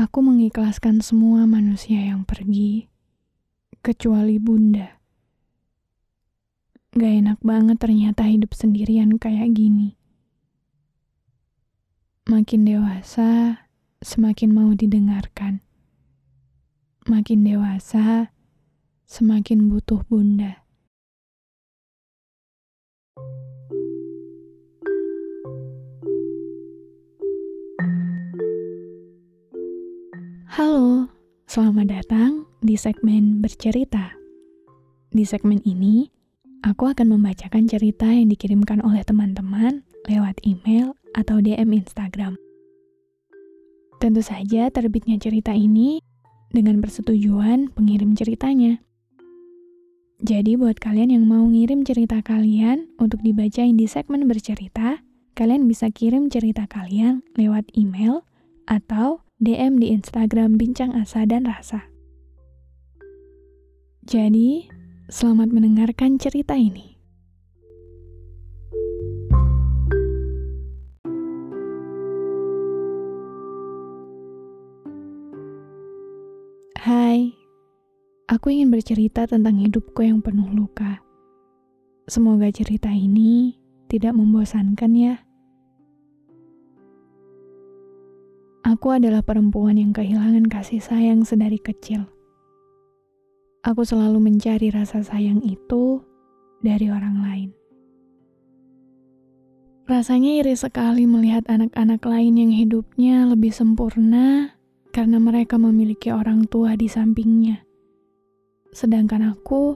Aku mengikhlaskan semua manusia yang pergi, kecuali Bunda. Gak enak banget ternyata hidup sendirian kayak gini. Makin dewasa, semakin mau didengarkan. Makin dewasa, semakin butuh Bunda. Halo, selamat datang di segmen bercerita. Di segmen ini, aku akan membacakan cerita yang dikirimkan oleh teman-teman lewat email atau DM Instagram. Tentu saja terbitnya cerita ini dengan persetujuan pengirim ceritanya. Jadi buat kalian yang mau ngirim cerita kalian untuk dibacain di segmen bercerita, kalian bisa kirim cerita kalian lewat email atau DM di Instagram Bincang Asa dan Rasa. Jadi, selamat mendengarkan cerita ini. Hai, aku ingin bercerita tentang hidupku yang penuh luka. Semoga cerita ini tidak membosankan ya. Aku adalah perempuan yang kehilangan kasih sayang sedari kecil. Aku selalu mencari rasa sayang itu dari orang lain. Rasanya iri sekali melihat anak-anak lain yang hidupnya lebih sempurna karena mereka memiliki orang tua di sampingnya. Sedangkan aku,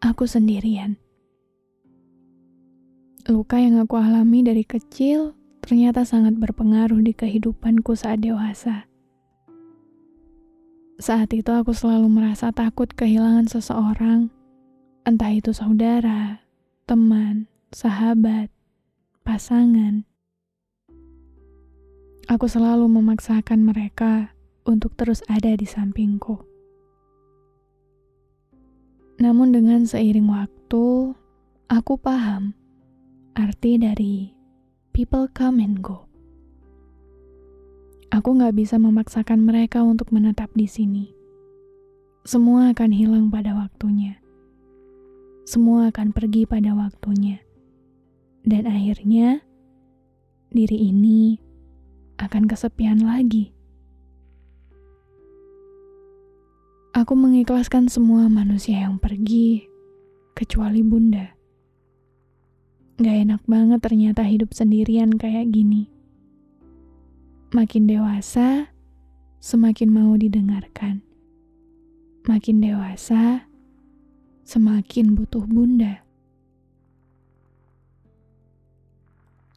aku sendirian. Luka yang aku alami dari kecil ternyata sangat berpengaruh di kehidupanku saat dewasa. Saat itu aku selalu merasa takut kehilangan seseorang, entah itu saudara, teman, sahabat, pasangan. Aku selalu memaksakan mereka untuk terus ada di sampingku. Namun dengan seiring waktu, aku paham arti dari people come and go. Aku gak bisa memaksakan mereka untuk menetap di sini. Semua akan hilang pada waktunya. Semua akan pergi pada waktunya. Dan akhirnya, diri ini akan kesepian lagi. Aku mengikhlaskan semua manusia yang pergi, kecuali Bunda. Gak enak banget ternyata hidup sendirian kayak gini. Makin dewasa, semakin mau didengarkan. Makin dewasa, semakin butuh bunda.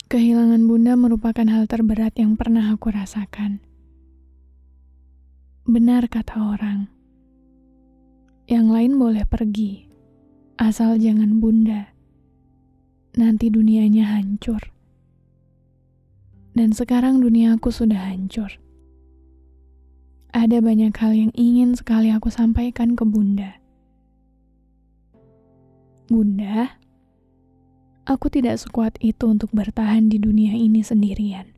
Kehilangan bunda merupakan hal terberat yang pernah aku rasakan. Benar kata orang, yang lain boleh pergi, asal jangan bunda nanti dunianya hancur. Dan sekarang duniaku sudah hancur. Ada banyak hal yang ingin sekali aku sampaikan ke Bunda. Bunda, aku tidak sekuat itu untuk bertahan di dunia ini sendirian.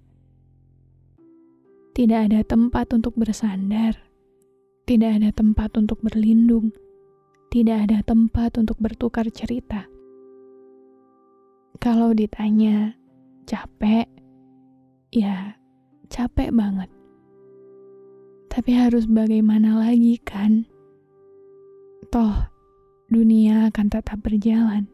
Tidak ada tempat untuk bersandar, tidak ada tempat untuk berlindung, tidak ada tempat untuk bertukar cerita kalau ditanya capek, ya capek banget. Tapi harus bagaimana lagi kan? Toh, dunia akan tetap berjalan.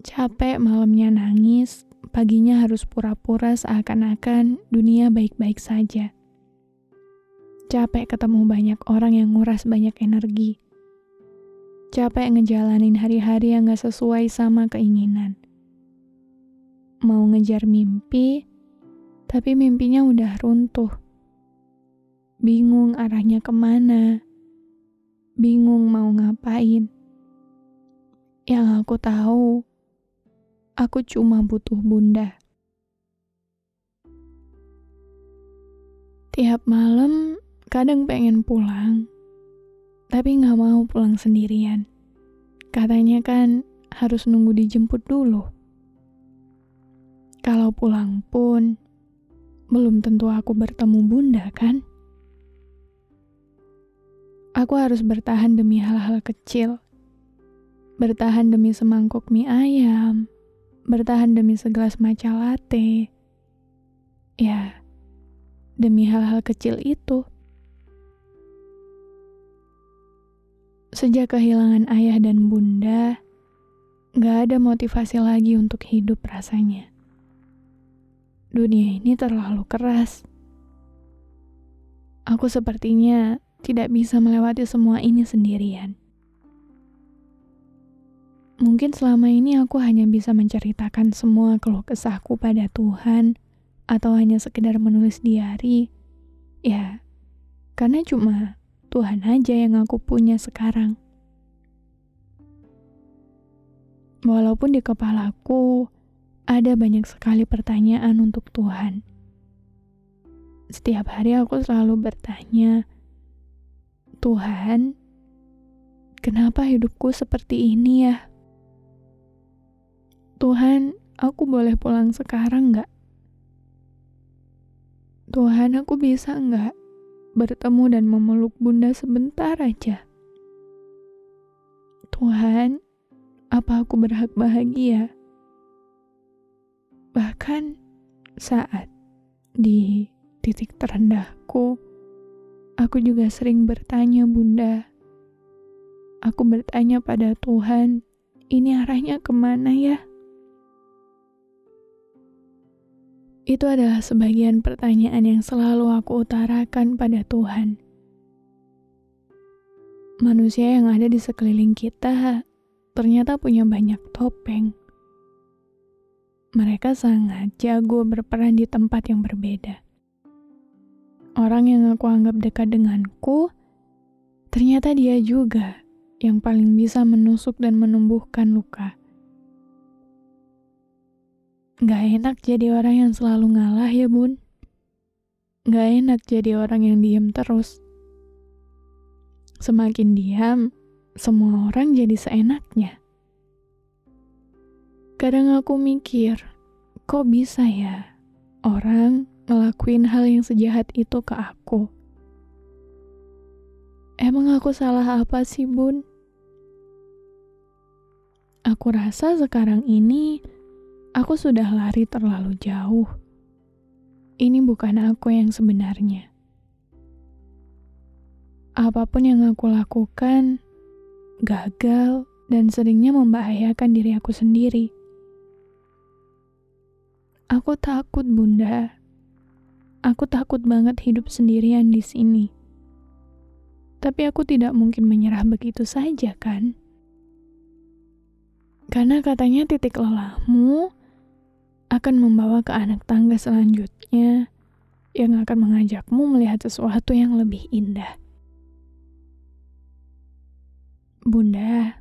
Capek malamnya nangis, paginya harus pura-pura seakan-akan dunia baik-baik saja. Capek ketemu banyak orang yang nguras banyak energi Capek ngejalanin hari-hari yang gak sesuai sama keinginan. Mau ngejar mimpi, tapi mimpinya udah runtuh. Bingung arahnya ke mana. Bingung mau ngapain. Yang aku tahu, aku cuma butuh bunda. Tiap malam kadang pengen pulang tapi nggak mau pulang sendirian. Katanya kan harus nunggu dijemput dulu. Kalau pulang pun, belum tentu aku bertemu Bunda, kan? Aku harus bertahan demi hal-hal kecil. Bertahan demi semangkuk mie ayam, bertahan demi segelas matcha latte. Ya, demi hal-hal kecil itu. Sejak kehilangan ayah dan bunda, gak ada motivasi lagi untuk hidup rasanya. Dunia ini terlalu keras. Aku sepertinya tidak bisa melewati semua ini sendirian. Mungkin selama ini aku hanya bisa menceritakan semua keluh kesahku pada Tuhan, atau hanya sekedar menulis diary. Ya, karena cuma Tuhan aja yang aku punya sekarang. Walaupun di kepalaku ada banyak sekali pertanyaan untuk Tuhan. Setiap hari aku selalu bertanya, Tuhan, kenapa hidupku seperti ini ya? Tuhan, aku boleh pulang sekarang nggak? Tuhan, aku bisa nggak bertemu dan memeluk bunda sebentar aja? Tuhan, apa aku berhak bahagia? Bahkan saat di titik terendahku, Aku juga sering bertanya, Bunda. Aku bertanya pada Tuhan, ini arahnya ke mana ya? Itu adalah sebagian pertanyaan yang selalu aku utarakan pada Tuhan. Manusia yang ada di sekeliling kita ternyata punya banyak topeng. Mereka sangat jago berperan di tempat yang berbeda orang yang aku anggap dekat denganku, ternyata dia juga yang paling bisa menusuk dan menumbuhkan luka. Gak enak jadi orang yang selalu ngalah ya bun. Gak enak jadi orang yang diem terus. Semakin diam, semua orang jadi seenaknya. Kadang aku mikir, kok bisa ya orang ngelakuin hal yang sejahat itu ke aku. Emang aku salah apa sih, Bun? Aku rasa sekarang ini aku sudah lari terlalu jauh. Ini bukan aku yang sebenarnya. Apa pun yang aku lakukan gagal dan seringnya membahayakan diri aku sendiri. Aku takut, Bunda Aku takut banget hidup sendirian di sini. Tapi aku tidak mungkin menyerah begitu saja, kan? Karena katanya titik lelahmu akan membawa ke anak tangga selanjutnya yang akan mengajakmu melihat sesuatu yang lebih indah. Bunda,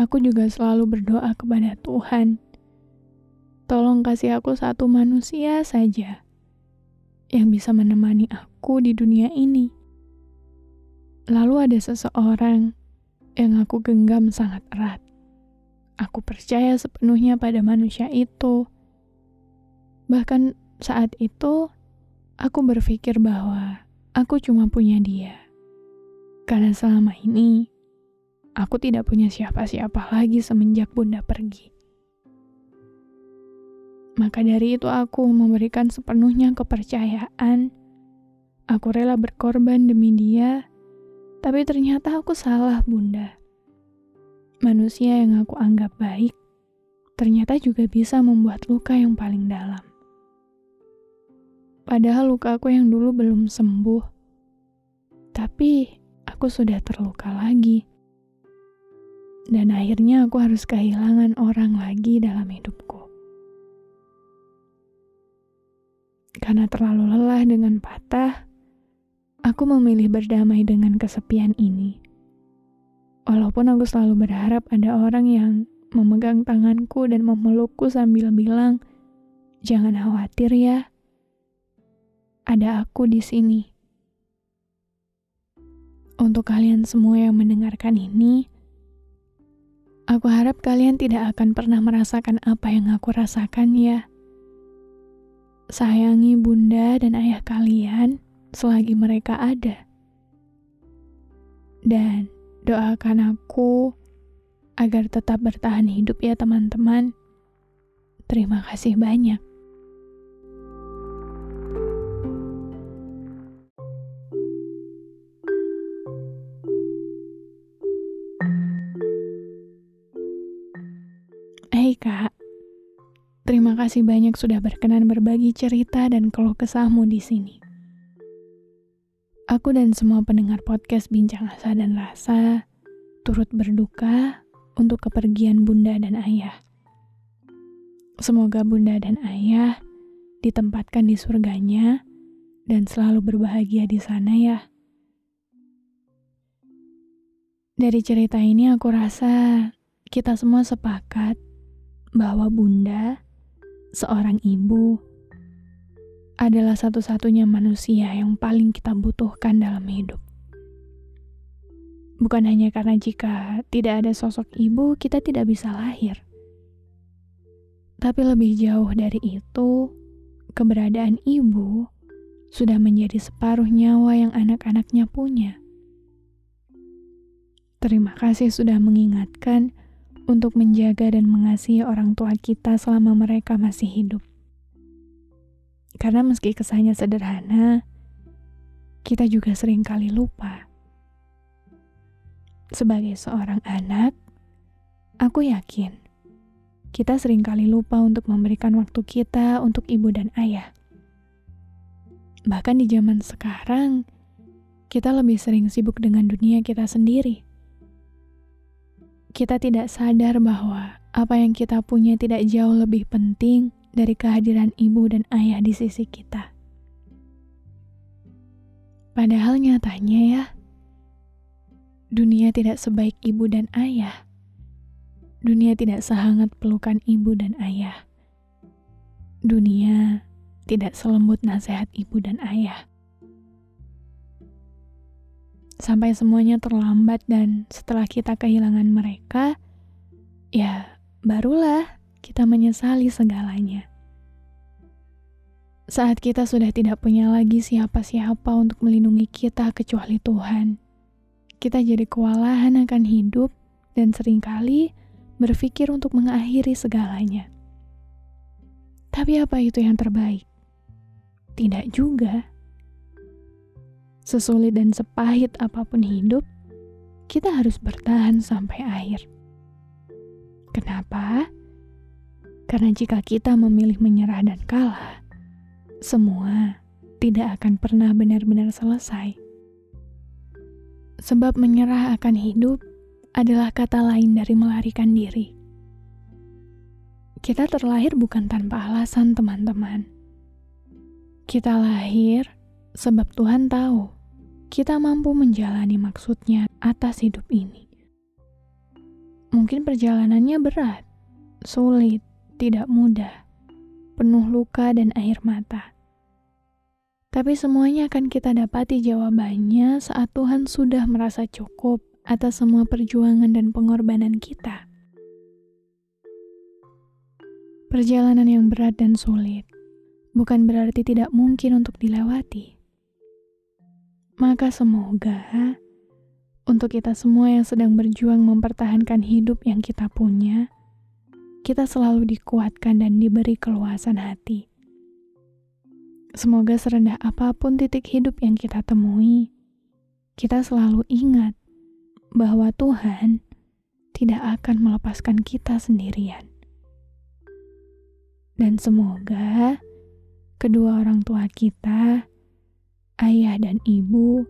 aku juga selalu berdoa kepada Tuhan. Tolong kasih aku satu manusia saja yang bisa menemani aku di dunia ini. Lalu ada seseorang yang aku genggam sangat erat. Aku percaya sepenuhnya pada manusia itu. Bahkan saat itu, aku berpikir bahwa aku cuma punya dia. Karena selama ini, aku tidak punya siapa-siapa lagi semenjak Bunda pergi. Maka dari itu aku memberikan sepenuhnya kepercayaan. Aku rela berkorban demi dia, tapi ternyata aku salah, Bunda. Manusia yang aku anggap baik, ternyata juga bisa membuat luka yang paling dalam. Padahal luka aku yang dulu belum sembuh, tapi aku sudah terluka lagi. Dan akhirnya aku harus kehilangan orang lagi dalam hidupku. Karena terlalu lelah dengan patah, aku memilih berdamai dengan kesepian ini. Walaupun aku selalu berharap ada orang yang memegang tanganku dan memelukku sambil bilang, "Jangan khawatir ya, ada aku di sini." Untuk kalian semua yang mendengarkan ini, aku harap kalian tidak akan pernah merasakan apa yang aku rasakan ya sayangi bunda dan ayah kalian selagi mereka ada. Dan doakan aku agar tetap bertahan hidup ya teman-teman. Terima kasih banyak. Hei kak, terima kasih banyak sudah berkenan berbagi cerita dan keluh kesahmu di sini. Aku dan semua pendengar podcast Bincang Asa dan Rasa turut berduka untuk kepergian bunda dan ayah. Semoga bunda dan ayah ditempatkan di surganya dan selalu berbahagia di sana ya. Dari cerita ini aku rasa kita semua sepakat bahwa Bunda, seorang ibu, adalah satu-satunya manusia yang paling kita butuhkan dalam hidup. Bukan hanya karena jika tidak ada sosok ibu, kita tidak bisa lahir. Tapi lebih jauh dari itu, keberadaan ibu sudah menjadi separuh nyawa yang anak-anaknya punya. Terima kasih sudah mengingatkan untuk menjaga dan mengasihi orang tua kita selama mereka masih hidup. Karena meski kesannya sederhana, kita juga sering kali lupa. Sebagai seorang anak, aku yakin kita sering kali lupa untuk memberikan waktu kita untuk ibu dan ayah. Bahkan di zaman sekarang, kita lebih sering sibuk dengan dunia kita sendiri kita tidak sadar bahwa apa yang kita punya tidak jauh lebih penting dari kehadiran ibu dan ayah di sisi kita. Padahal nyatanya ya, dunia tidak sebaik ibu dan ayah. Dunia tidak sehangat pelukan ibu dan ayah. Dunia tidak selembut nasihat ibu dan ayah sampai semuanya terlambat dan setelah kita kehilangan mereka, ya barulah kita menyesali segalanya. Saat kita sudah tidak punya lagi siapa-siapa untuk melindungi kita kecuali Tuhan, kita jadi kewalahan akan hidup dan sering kali berpikir untuk mengakhiri segalanya. Tapi apa itu yang terbaik? Tidak juga. Sesulit dan sepahit apa pun hidup, kita harus bertahan sampai akhir. Kenapa? Karena jika kita memilih menyerah dan kalah, semua tidak akan pernah benar-benar selesai. Sebab menyerah akan hidup adalah kata lain dari melarikan diri. Kita terlahir bukan tanpa alasan, teman-teman. Kita lahir sebab Tuhan tahu kita mampu menjalani maksudnya atas hidup ini. Mungkin perjalanannya berat, sulit, tidak mudah, penuh luka dan air mata. Tapi semuanya akan kita dapati jawabannya saat Tuhan sudah merasa cukup atas semua perjuangan dan pengorbanan kita. Perjalanan yang berat dan sulit bukan berarti tidak mungkin untuk dilewati. Maka semoga untuk kita semua yang sedang berjuang mempertahankan hidup yang kita punya, kita selalu dikuatkan dan diberi keluasan hati. Semoga serendah apa pun titik hidup yang kita temui, kita selalu ingat bahwa Tuhan tidak akan melepaskan kita sendirian. Dan semoga kedua orang tua kita ayah dan ibu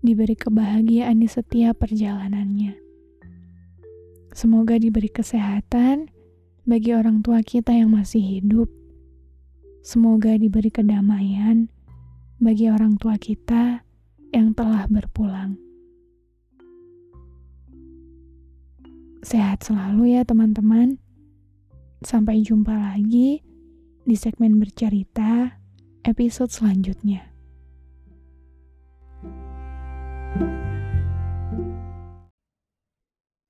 diberi kebahagiaan di setiap perjalanannya. Semoga diberi kesehatan bagi orang tua kita yang masih hidup. Semoga diberi kedamaian bagi orang tua kita yang telah berpulang. Sehat selalu ya, teman-teman. Sampai jumpa lagi di segmen bercerita episode selanjutnya.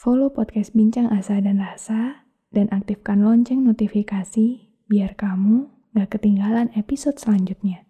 Follow podcast Bincang Asa dan Rasa dan aktifkan lonceng notifikasi biar kamu gak ketinggalan episode selanjutnya.